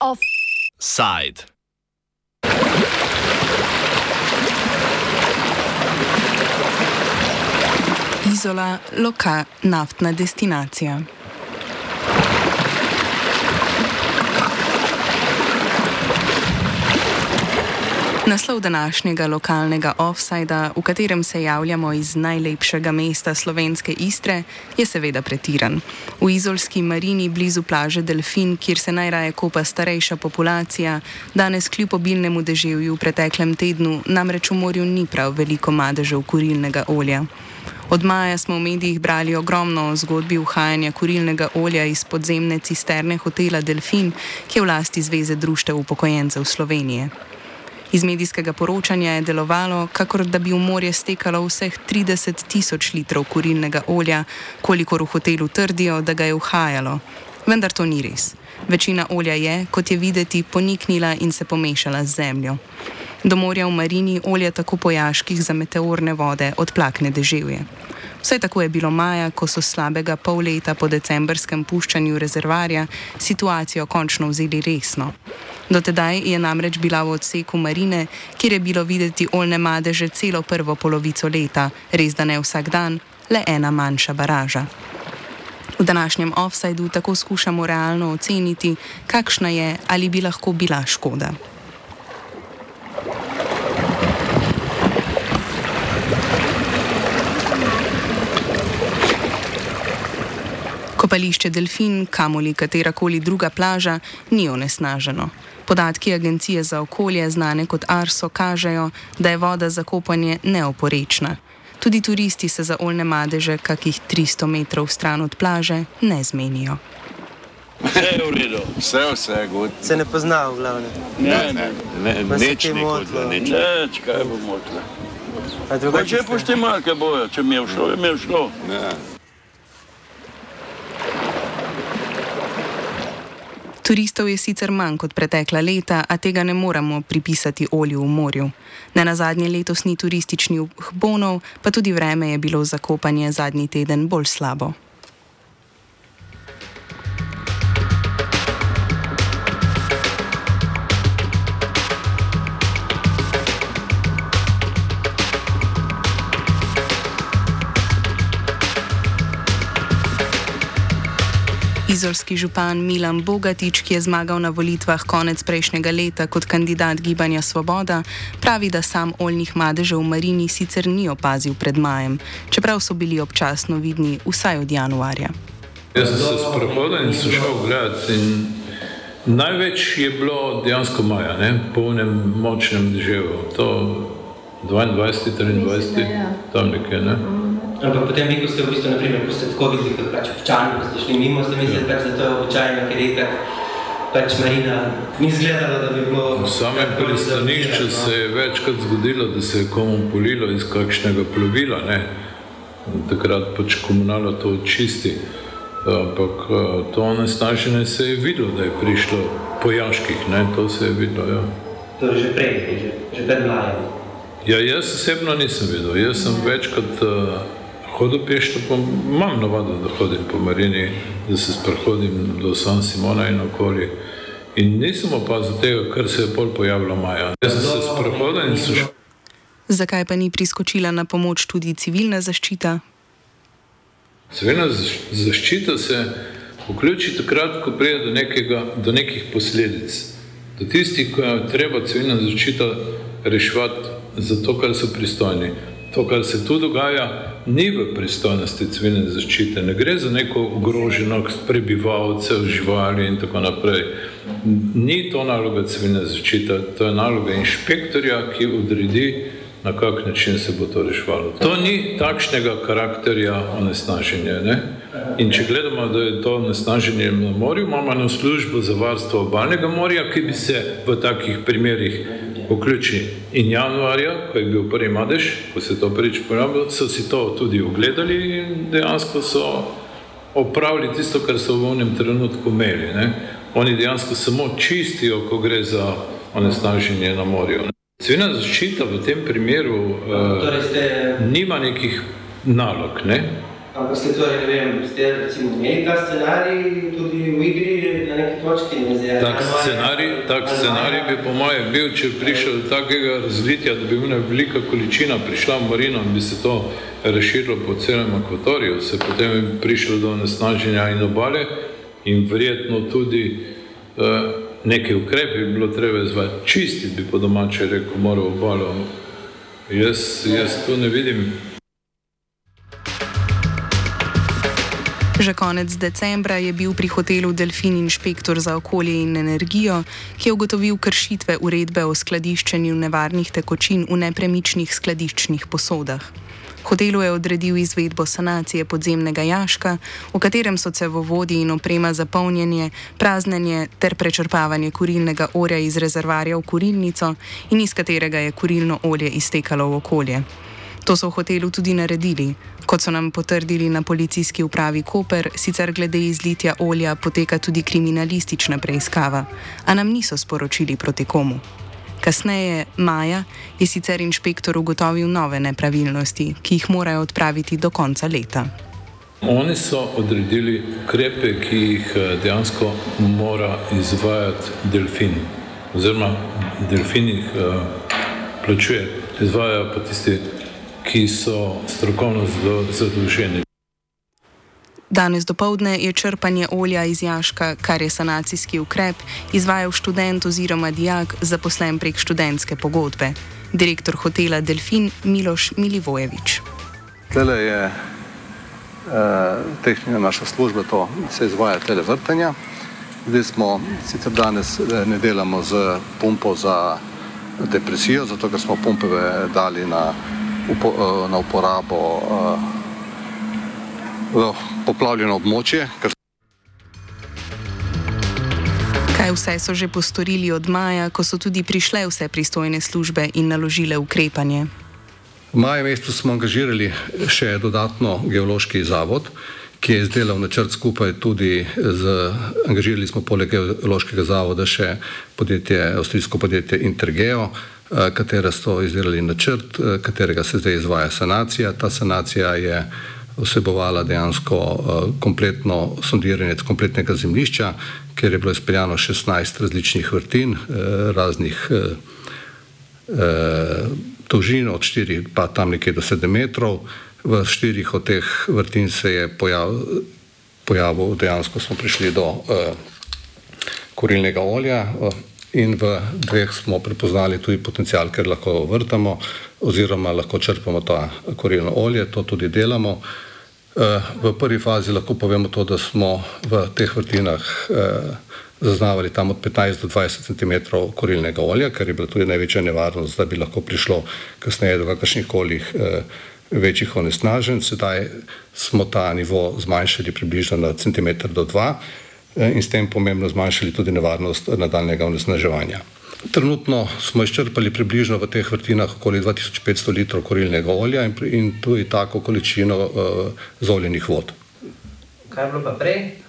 Offside. Izola, loka, naftna destinacija. Naslov današnjega lokalnega offsajda, v katerem se javljamo iz najlepšega mesta slovenske Istre, je seveda pretiran. V izolski marini blizu plaže Delfin, kjer se najraje kopa starejša populacija, danes kljub obilnemu deževju v preteklem tednu namreč v morju ni prav veliko madežev kurilnega olja. Od maja smo v medijih brali ogromno o zgodbi uhajanja kurilnega olja iz podzemne cisterne hotela Delfin, ki je v lasti Zveze društev upokojencev Slovenije. Iz medijskega poročanja je delovalo, kakor da bi v morje stekalo vseh 30 tisoč litrov kurilnega olja, kolikor v hotelu trdijo, da ga je uhajalo. Vendar to ni res. Večina olja je, kot je videti, poniknila in se pomešala z zemljo. Do morja v Marini olje tako pojaških za meteorne vode odplakne deževje. Vse tako je bilo maja, ko so slabega pol leta po decembrskem puščanju rezervarja situacijo končno vzeli resno. Dotedaj je namreč bila v odseku marine, kjer je bilo videti oljne madeže celo prvo polovico leta, res da ne vsak dan, le ena manjša baraža. V današnjem offsajdu tako skušamo realno oceniti, kakšna je ali bi lahko bila škoda. Kopališče Delfin, kamoli katerakoli druga plaža, ni onesnaženo. Podatki Agencije za okolje, znane kot ARSO, kažejo, da je voda za kopanje neoporečna. Tudi turisti se za oljne madeže, kakih 300 metrov stran od plaže, ne zmenijo. Vse je v redu. Vse, vse je gut. Se ne pozna v glavnem. Ne, ne, Ne, ni motilo. gut, nič. neč, kaj bo motilo. A Pa drugače če ste- poštemalke bojo, če mi je všlo, je mi je všlo. Ne. Turistov je sicer manj kot pretekla leta, a tega ne moremo pripisati olju v morju. Na zadnje letos ni turističnih bonov, pa tudi vreme je bilo za kopanje zadnji teden bolj slabo. Izolski župan Milan Bogatič, ki je zmagal na volitvah konec prejšnjega leta kot kandidat Gibanja Svoboda, pravi, da sam oljnih madežev v Marini sicer ni opazil pred majem, čeprav so bili občasno vidni vsaj od januarja. Jaz sem se sprehodil in sem šel gledat. in Največ je bilo dejansko maja, ne? po enem močnem deževju. To 22, 23, tam nekje. Ne? Ampak potem vi, ko ste v bistvu, naprimer, ko ste tako videli, kot pač občani, ko ste šli mimo, ste mislili, pač, da to je običajno, ker je itak pač marina ni izgledalo, da bi bilo... V samem pristanišču se je večkrat zgodilo, da se je komu polilo iz kakšnega plovila. Ne? Takrat pač komunalo to očisti. Ampak eh, to onesnaženje se je videlo, da je prišlo pojaških, ne? to se je videlo. Ja. To je že prej, že, že pred majem. Ja, jaz osebno nisem videl. Jaz sem večkrat uh, hodil peš, pa imam navado, da hodim po Marini, da se sprehodim do San Simona in okoli. In nisem opazil tega, kar se je pol pojavilo maja. Jaz sem se sprehodil in sem šel. Zakaj pa ni priskočila na pomoč tudi civilna zaščita? Civilna zaš- zaščita se vključi takrat, ko pride do, nekega, do nekih posledic. Do tistih, ko je treba civilna zaščita reševati za to, kar so pristojni. To, kar se tu dogaja, ni v pristojnosti civilne zaščite. Ne gre za neko ogroženost prebivalcev, živali in tako naprej. Ni to naloga civilne zaščite, to je naloga inšpektorja, ki odredi, na kak način se bo to reševalo. To ni takšnega karakterja onesnaženja. Ne? In če gledamo, da je to onesnaženje na morju, imamo eno službo za varstvo obalnega morja, ki bi se v takih primerih vključili. In januarja, ko je bil prvi madež, ko se je to prvič pojavilo, so si to tudi ogledali in dejansko so opravili tisto, kar so v enem trenutku imeli. Ne? Oni dejansko samo čistijo, ko gre za onesnaženje na morju. Ne? Civilna zaščita v tem primeru uh, Torej ste, nima nekih nalog. Ne? Ampak ste torej, ne vem, ste recimo imeli ta scenarij tudi v igri na neki točki? Ne vem, Tak scenarij, tak scenarij bi po mojem bil, če bi prišel do takega razlitja, da bi bila velika količina prišla v Marino in bi se to razširilo po celem akvatoriju, se potem bi prišlo do nesnaženja in obale in verjetno tudi uh, neke ukrepe bi bilo treba izvajati. Čistiti bi po domače rekel, moral obalo. Jaz, jaz to ne vidim. Že konec decembra je bil pri hotelu Delfin inšpektor za okolje in energijo, ki je ugotovil kršitve uredbe o skladiščenju nevarnih tekočin v nepremičnih skladiščnih posodah. Hotelu je odredil izvedbo sanacije podzemnega jaška, v katerem so cevovodi in oprema za polnjenje, praznjenje ter prečrpavanje kurilnega olja iz rezervarja v kurilnico in iz katerega je kurilno olje iztekalo v okolje. To so v hotelu tudi naredili. Kot so nam potrdili na policijski upravi Koper, sicer glede izlitja olja poteka tudi kriminalistična preiskava, a nam niso sporočili proti komu. Kasneje, maja, je sicer inšpektor ugotovil nove nepravilnosti, ki jih morajo odpraviti do konca leta. Oni so odredili ukrepe, ki jih eh, dejansko mora izvajati delfin, oziroma delfin jih uh, plačuje, izvajajo pa tisti, ki so strokovno zadolženi. Danes dopoledne je črpanje olja iz jaška, kar je sanacijski ukrep, izvajal študent oziroma dijak zaposlen prek študentske pogodbe. Direktor hotela Delfin Miloš Milivojevič. Tele je eh, tehnična naša služba, to se izvaja tele vrtenja. Zdaj smo, sicer danes eh, ne delamo z pumpo za depresijo, zato ker smo pumpe dali na, upo, eh, na uporabo eh, v poplavljeno območje. Kaj vse so že postorili od maja, ko so tudi prišle vse pristojne službe in naložile ukrepanje? V maju mesecu smo angažirali še dodatno geološki zavod, ki je izdelal načrt skupaj tudi z, angažirali smo poleg geološkega zavoda še podjetje, avstrijsko podjetje Intergeo, katera so izdelali načrt, katerega se zdaj izvaja sanacija. Ta sanacija je vsebovala dejansko uh, kompletno sondiranje kompletnega zemljišča, ker je bilo izpeljano 16 različnih vrtin, raznih dolžin od 4 pa tam nekje do 7 metrov. V štirih od teh vrtin se je pojav, pojavil, dejansko smo prišli do kurilnega olja. In v dveh smo prepoznali tudi potencial, ker lahko vrtamo, oziroma lahko črpamo ta korilno olje, to tudi delamo. Eh, v prvi fazi lahko povemo to, da smo v teh vrtinah eh, zaznavali tam od 15 do 20 cm korilnega olja, ker je bila tudi največja nevarnost, da bi lahko prišlo kasneje do kakršnih koli eh, večjih onesnaženj. Sedaj smo ta nivo zmanjšali približno na centimeter do 2 in s tem pomembno zmanjšali tudi nevarnost nadaljnega onesnaževanja. Trenutno smo izčrpali približno v teh vrtinah okoli 2500 litrov korilnega olja in, in tudi tako količino uh, zoljenih vod. Kaj je bilo pa prej?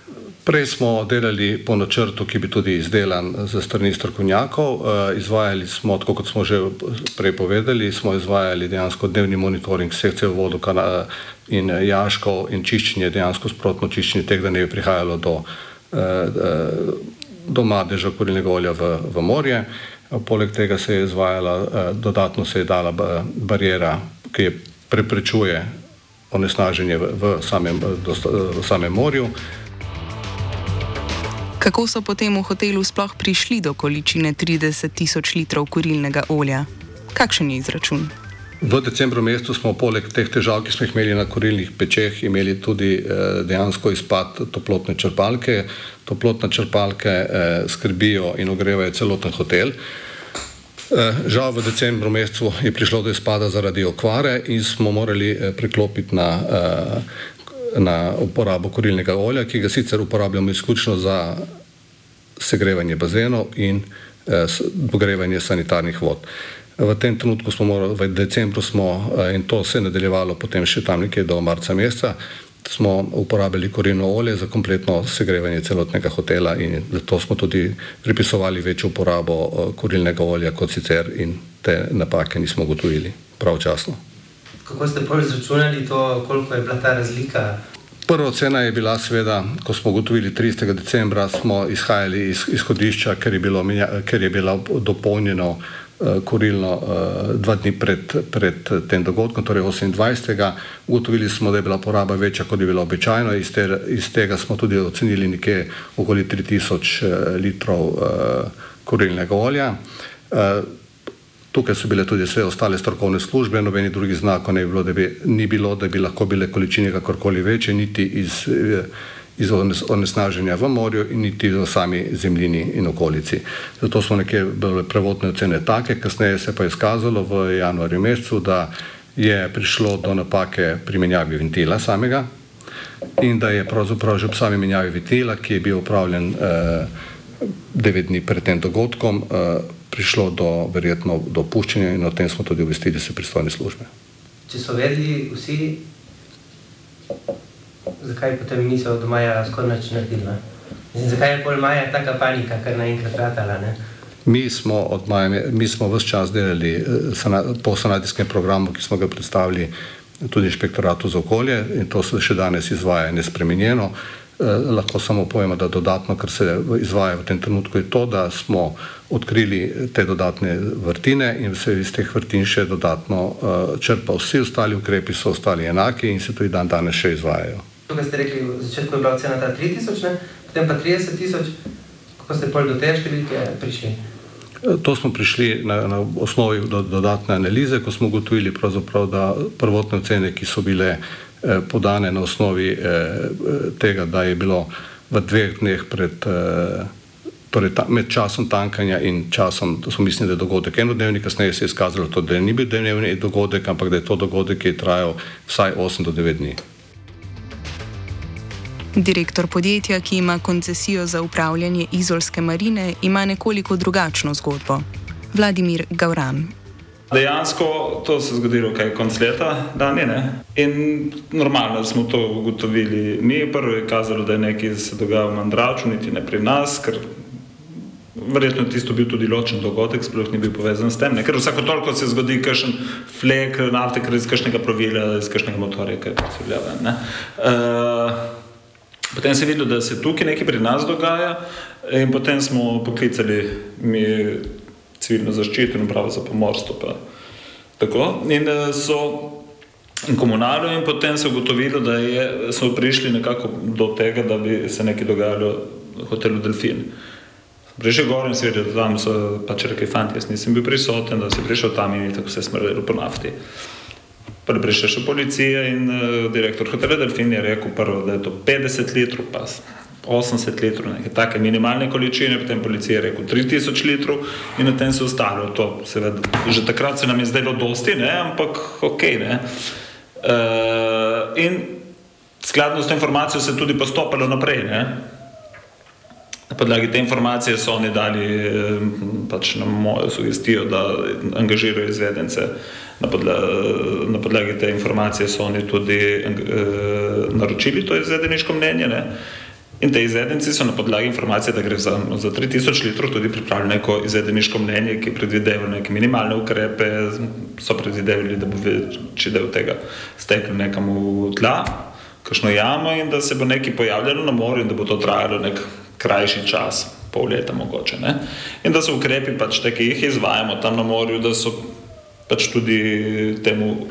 Prej smo delali po načrtu, ki bi tudi izdelan za strani strokovnjakov. Izvajali smo, tako kot smo že prej povedali, smo izvajali dejansko dnevni monitoring sekcije vodo in jaškov in čiščenje, dejansko sprotno čiščenje tega, da ne bi prihajalo do uh, uh, do madeža kurilnega olja v, v morje. Poleg tega se je izvajala, eh, dodatno se je dala barijera, ki preprečuje onesnaženje v, v, samem, v samem morju. Kako so potem v hotelu sploh prišli do količine 30 tisoč litrov kurilnega olja? Kakšen je izračun? V decembru mesecu smo poleg teh težav, ki smo jih imeli na kurilnih pečeh, imeli tudi eh, dejansko izpad toplotne črpalke. Toplotne črpalke eh, skrbijo in ogrevajo celoten hotel. Eh, žal v decembru mesecu je prišlo do izpada zaradi okvare in smo morali preklopiti na, na uporabo kurilnega olja, ki ga sicer uporabljamo izključno za segrevanje bazenov in pogrevanje sanitarnih vod. V tem trenutku smo morali, v decembru smo, eh, in to se je nadaljevalo potem še tam nekje do marca meseca, smo uporabili kurilno olje za kompletno segrevanje celotnega hotela in zato smo tudi pripisovali večjo uporabo kurilnega olja kot sicer in te napake nismo ugotovili pravočasno. Kako ste prvi izračunali to, koliko je bila ta razlika? Prva ocena je bila, seveda, ko smo ugotovili 30. decembra, smo izhajali iz izhodišča, ker je bilo, ker je bilo dopolnjeno kurilno uh, dva dni pred, pred tem dogodkom, torej 28. Ugotovili smo, da je bila poraba večja, kot je bilo običajno, iz, te, iz tega smo tudi ocenili nekje okoli 3000 uh, litrov kurilnega olja. Tukaj so bile tudi vse ostale strokovne službe, nobeni drugi znakov bilo, bi, ni bilo, da bi lahko bile količine kakorkoli večje, niti iz, iz onesnaženja v morju in niti v sami zemljini in okolici. Zato smo neke bile prevodne ocene take, kasneje se pa je izkazalo v januarju mesecu, da je prišlo do napake pri menjavi ventila samega in da je pravzaprav že ob sami menjavi ventila, ki je bil upravljen eh, devet dni pred tem dogodkom, eh, prišlo do verjetno do opuščanja in o tem smo tudi obvestili se pristojne službe. Če so vedeli vsi, zakaj potem niso od maja skoraj nič naredili? Mislim, zakaj je pol maja taka panika, kar naenkrat ratala? Ne? Mi smo, maja, mi smo vse čas delali eh, po sanatijskem programu, ki smo ga predstavili tudi inšpektoratu za okolje in to se še danes izvaja nespremenjeno. Eh, lahko samo povemo, da dodatno, kar se izvaja v tem trenutku, je to, da smo odkrili te dodatne vrtine in se iz teh vrtin še dodatno uh, črpa. Vsi ostali ukrepi so ostali enaki in se tudi dan danes še izvajajo. Tukaj ste rekli, v začetku je bila cena ta 3000, potem pa 30 tisoč, kako ste pol do te številke prišli? Eh, to smo prišli na, na osnovi do, dodatne analize, ko smo ugotovili, da prvotne ocene, ki so bile Eh, podane na osnovi eh, tega, da je bilo v dveh dneh pred, eh, torej ta, med časom tankanja in časom, to smo mislili, da je dogodek enodnevni, kasneje se je izkazalo to, da ni bil dnevni dogodek, ampak da je to dogodek, ki je trajal vsaj 8 do 9 dni. Direktor podjetja, ki ima koncesijo za upravljanje izolske marine, ima nekoliko drugačno zgodbo. Vladimir Gauran. Dejansko to se je zgodilo kaj konc leta, dani, ne? in normalno smo to ugotovili. Mi je kazalo, da je nekaj se dogajalo v Mandraču, niti ne pri nas, ker verjetno je tisto bil tudi ločen dogodek, sploh ni bil povezan s tem, ne? ker vsako toliko se zgodi kakšen flek nafte, ker iz kakšnega provila, iz kakšnega motorja, kaj pa se vljava. Potem se je videlo, da se tukaj nekaj pri nas dogaja in potem smo poklicali mi civilno zaščito in pravo za pomorstvo. Pa. Tako. In eh, so komunalno in potem se ugotovilo, da je, so prišli nekako do tega, da bi se nekaj dogajalo v hotelu Delfin. Prišel gor in svedel, da tam so pač rekli, fanti, jaz nisem bil prisoten, da si prišel tam in tako se smrljalo po nafti. Prvi prišel še policija in uh, direktor hotela Delfin je rekel prvo, da je to 50 litrov pas. 80 litrov, neke take minimalne količine, potem policija je rekel 3000 litrov in na tem se ostalo. To, seveda, že takrat se nam je zdelo dosti, ne, ampak ok. Ne. Uh, in skladno s to informacijo se je tudi postopalo naprej. Ne. Na podlagi te informacije so oni dali eh, pač na mojo sugestijo, da angažirajo izvedence. Na podlagi, na podlagi te informacije so oni tudi uh, naročili to izvedeniško mnenje. Ne. In te izvedenci so na podlagi informacije, da gre za, za 3000 litrov, tudi pripravili neko izvedeniško mnenje, ki predvideva neke minimalne ukrepe, so predvidevali, da bo večji del tega stekel nekam v tla, kakšno jamo in da se bo nekaj pojavljalo na morju in da bo to trajalo nek krajši čas, pol leta mogoče. Ne? In da so ukrepi pač te, ki jih izvajamo tam na morju, da so pač tudi temu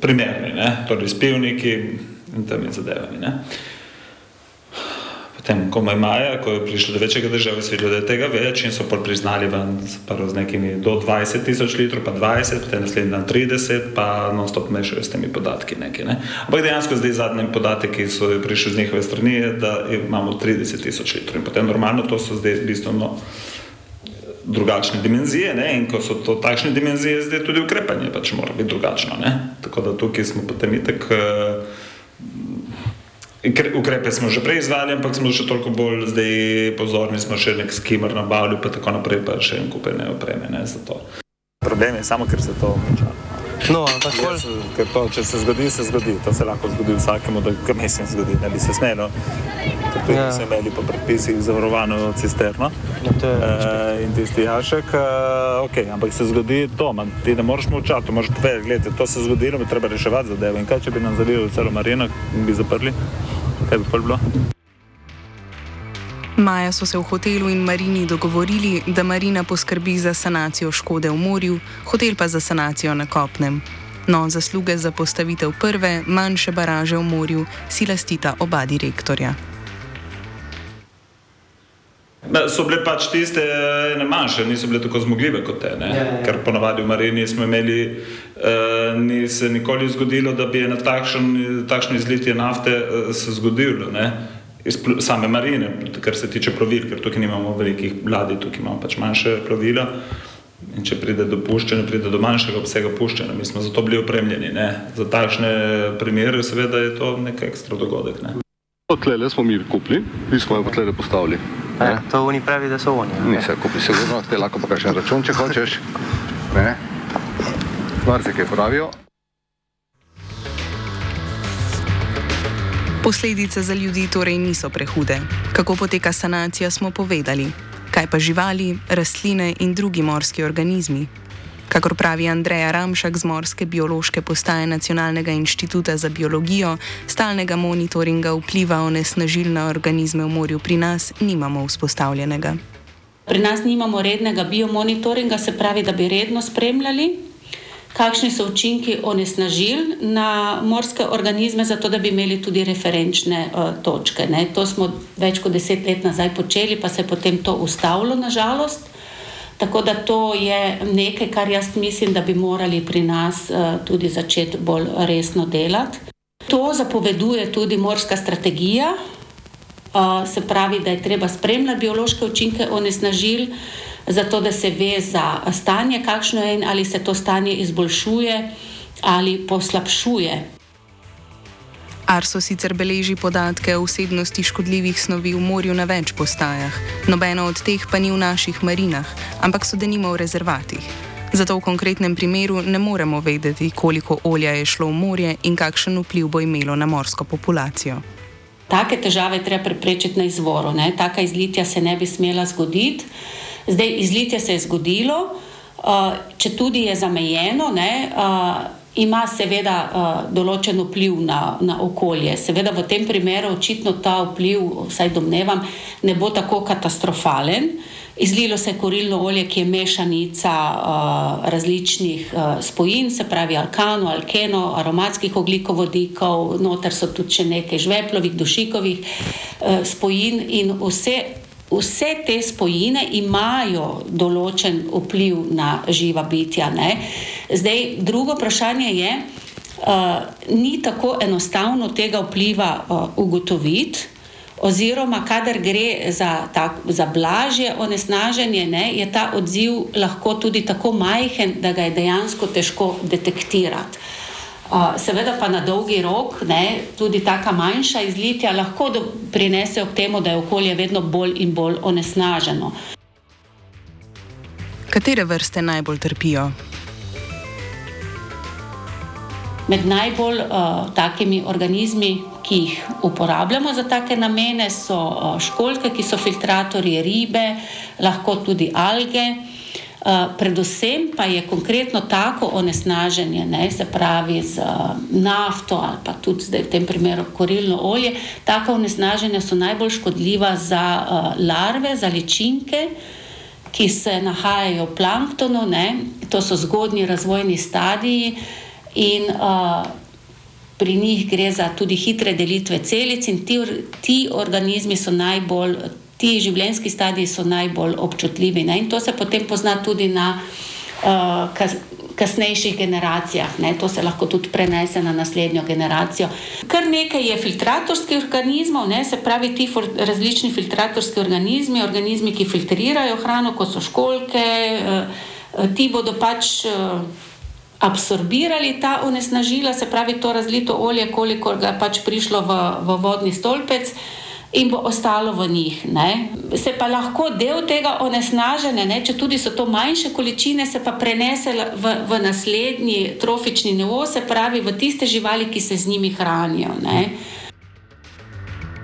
primerni, ne? torej spivniki in temi zadevami. Ne? Potem, ko je Maja, ko je prišlo do večjega države, se je videlo, da je tega več in so pol priznali ven z nekimi do 20 tisoč litrov, pa 20, potem naslednji dan 30, pa non-stop mešajo s temi podatki. Neki, ne. Ampak dejansko zdaj zadnji podatek, ki so prišli z njihove strani, je, da imamo 30 tisoč litrov in potem normalno to so zdaj bistveno drugačne dimenzije ne? in ko so to takšne dimenzije, zdaj tudi ukrepanje pač mora biti drugačno. Ne? Tako da tukaj smo potem itek. Uh, Ukrepe smo že prej izvali, ampak smo še toliko bolj zdaj pozorni, smo še nek skimer na Bavlju, pa tako naprej, pa še en kupene opreme ne, za to. Problem je samo, ker se to konča. No, ampak pol, Jaz, ker to, če se zgodi, se zgodi. To se lahko zgodi vsakemu, da ga mislim zgodi, ne bi se smelo. Ker tudi ja. so imeli po predpisih zavarovano cisterno. Uh, in tisti jašek, uh, ok, ampak se zgodi to, man, ti ne moreš molčati, to moraš povedati, gledaj, to se je zgodilo, mi treba reševati zadevo. In kaj, če bi nam zalili celo marino in bi zaprli, kaj bi pol bilo? Maja so se v hotelu in marini dogovorili, da marina poskrbi za sanacijo škode v morju, hotel pa za sanacijo na kopnem. No, zasluge za postavitev prve, manjše baraže v morju si lastita oba direktorja. Da, so bile pač tiste ene manjše, niso bile tako zmogljive kot te. Ja, ja. Ker ponavadi v Marini smo imeli, uh, ni se nikoli zgodilo, da bi ena takšen, takšno izlitje nafte uh, se zgodilo. Ne? Iz same marine, kar se tiče plovil, ker tukaj nimamo velikih ladij, tukaj imamo pač manjše plovila. In če pride do puščanja, pride do manjšega obsega puščanja. Mi smo zato bili opremljeni. Ne? Za takšne primere, seveda, je to nek ekstra dogodek. Ne? Tlele smo mi kupili, mi smo jo tlele postavili. Ja, to oni pravi, da so oni. Ni se kupi sigurno, te lahko pa kakšen račun, če hočeš. Ne? Marsikaj pravijo. Posledice za ljudi torej niso prehude. Kako poteka sanacija, smo povedali. Kaj pa živali, rastline in drugi morski organizmi? Kakor pravi Andreja Ramšak z Morske biološke postaje Nacionalnega inštituta za biologijo, stalnega monitoringa vpliva onesnažil na organizme v morju pri nas nimamo vzpostavljenega. Pri nas nimamo rednega biomonitoringa, se pravi, da bi redno spremljali, kakšni so učinki onesnažil na morske organizme, zato da bi imeli tudi referenčne uh, točke. Ne. To smo več kot deset let nazaj počeli, pa se je potem to ustavilo, nažalost. Tako da to je nekaj, kar jaz mislim, da bi morali pri nas uh, tudi začeti bolj resno delati. To zapoveduje tudi morska strategija, Uh, se pravi, da je treba spremljati biološke učinke onesnažil, zato da se ve za stanje, kakšno je in ali se to stanje izboljšuje ali poslabšuje. Arso sicer beleži podatke o vsebnosti škodljivih snovi v morju na več postajah, nobeno od teh pa ni v naših marinah, ampak so denimo v rezervatih. Zato v konkretnem primeru ne moremo vedeti, koliko olja je šlo v morje in kakšen vpliv bo imelo na morsko populacijo. Take težave treba preprečiti na izvoru. Ne? Taka izlitja se ne bi smela zgoditi. Zdaj, izlitje se je zgodilo, uh, če tudi je zamejeno, ne, uh, ima seveda uh, določen vpliv na, na okolje. Seveda v tem primeru očitno ta vpliv, vsaj domnevam, ne bo tako katastrofalen. Izlilo se je korilno olje, ki je mešanica uh, različnih uh, spojin, se pravi alkano, alkeno, aromatskih ogljikovodikov, noter so tudi še nekaj žveplovih, dušikovih uh, spojin in vse. Vse te spojine imajo določen vpliv na živa bitja. Ne? Zdaj, drugo vprašanje je, uh, ni tako enostavno tega vpliva uh, ugotoviti, oziroma kadar gre za, tak, za blažje onesnaženje, ne, je ta odziv lahko tudi tako majhen, da ga je dejansko težko detektirati. Uh, seveda pa na dolgi rok ne, tudi taka manjša izlitja lahko do, prinesejo k temu, da je okolje vedno bolj in bolj onesnaženo. Katere vrste najbolj trpijo? Med najbolj uh, takimi organizmi, ki jih uporabljamo za take namene, so uh, školjke, ki so filtratorji, ribe, lahko tudi alge. Uh, predvsem pa je konkretno tako onesnaženje, ne, se pravi z uh, nafto ali pa tudi zdaj v tem primeru korilno olje, taka onesnaženja so najbolj škodljiva za uh, larve, za ličinke, ki se nahajajo v planktonu, ne, to so zgodnji razvojni stadiji in uh, pri njih gre za tudi hitre delitve celic in ti, ti organizmi so najbolj. Ti življenjski stadiji so najbolj občutljivi ne? in to se potem pozna tudi na uh, kas, kasnejših generacijah. Ne? To se lahko tudi prenese na naslednjo generacijo. Kar nekaj je filtratorskih organizmov, ne? se pravi ti for, različni filtratorski organizmi, organizmi, ki filtrirajo hrano, kot so školjke, uh, ti bodo pač. Uh, Absorbirali ta onesnažila, se pravi, to razlito olje, koliko ga je pač prišlo v, v vodni stolpec, in bo ostalo v njih. Ne. Se pa lahko del tega onesnaženja, ne, če tudi so to manjše količine, se pa prenese v, v naslednji trofični nivo, se pravi v tiste živali, ki se z njimi hranijo. Ne.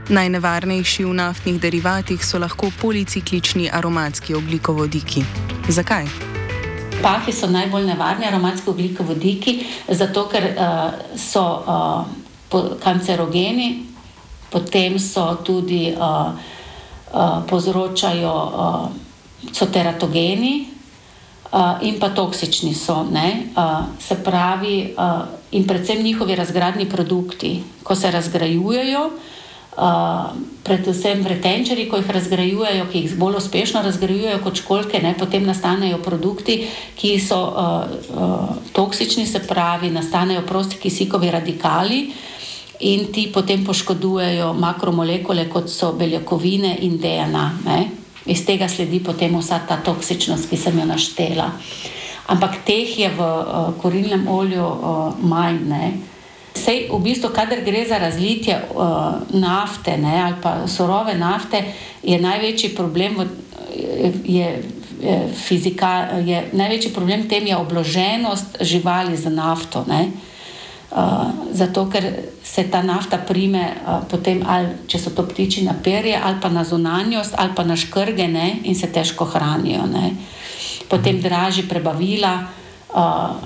Najnevarnejši v naftnih derivatih so lahko policiklični aromatski oglikovodiki. Zakaj? Pahi so najbolj nevarni aromatski oglikovodiki, zato ker uh, so uh, kancerogeni, potem so tudi uh, uh, povzročajo, uh, so teratogeni uh, in pa toksični so. Uh, se pravi, uh, in predvsem njihovi razgradni produkti, ko se razgrajujejo. Uh, predvsem vretenčari, ko jih razgrajujejo, ki jih bolj uspešno razgrajujejo kot školke, ne, potem nastanejo produkti, ki so uh, uh, toksični, se pravi, nastanejo prosti kisikovi radikali, uh, in ti potem poškodujejo makromolekule, kot so beljakovine in DNA. Ne? Iz tega sledi potem vsa ta toksičnost, ki sem jo naštela. Ampak teh je v uh, korilnem olju uh, manj. Ne? Sej, v bistvu, kadar gre za razlitje uh, nafte ne, ali pa surove nafte, je največji problem, v, je, je, fizika, je, največji problem tem je obloženost živali z nafto. Ne. Uh, zato, ker se ta nafta prime, uh, potem, ali, če so to ptiči na perje, ali pa na zunanjost, ali pa na škrge, ne, in se težko hranijo. Ne. Potem draži prebavila, uh,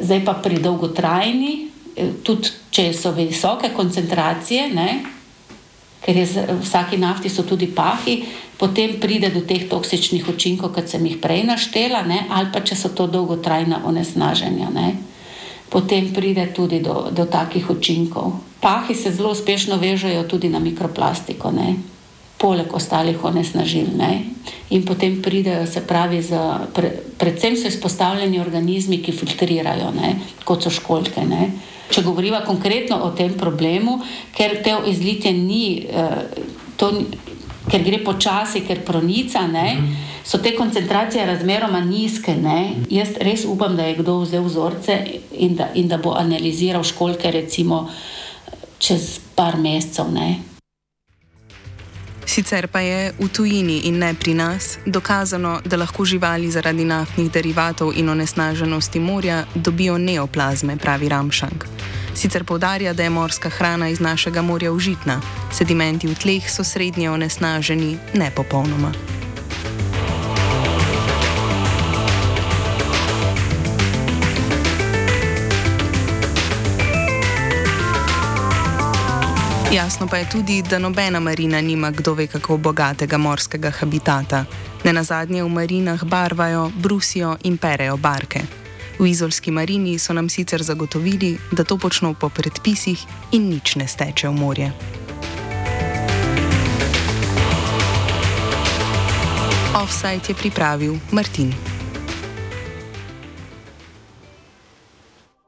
zdaj pa pri dolgotrajni, eh, tudi če so visoke koncentracije, ne, ker je v vsaki nafti so tudi pahi, potem pride do teh toksičnih učinkov, kot sem jih prej naštela, ne, ali pa če so to dolgotrajna onesnaženja. Ne potem pride tudi do, do takih učinkov. Pahi se zelo uspešno vežejo tudi na mikroplastiko, ne? Poleg ostalih onesnažil. Ne? In potem pridejo, se pravi, za, pre, predvsem so izpostavljeni organizmi, ki filtrirajo, ne? kot so školjke. Ne? Če govorimo konkretno o tem problemu, ker te izlitje ni, eh, to, ker gre počasi, ker pronica. Ne? Mhm so te koncentracije razmeroma nizke. Ne? Jaz res upam, da je kdo vzel vzorce in da, in da bo analiziral školke, recimo čez par mesecev. Ne? Sicer pa je v tujini in ne pri nas dokazano, da lahko živali zaradi naftnih derivatov in onesnaženosti morja dobijo neoplazme, pravi Ramšank. Sicer povdarja, da je morska hrana iz našega morja užitna, sedimenti v tleh so srednje onesnaženi, ne popolnoma. Jasno pa je tudi, da nobena marina nima kdo ve kako bogatega morskega habitata. Ne na zadnje v marinah barvajo, brusijo in perejo barke. V izolski marini so nam sicer zagotovili, da to počno po predpisih in nič ne steče v morje. Offside je pripravil Martin.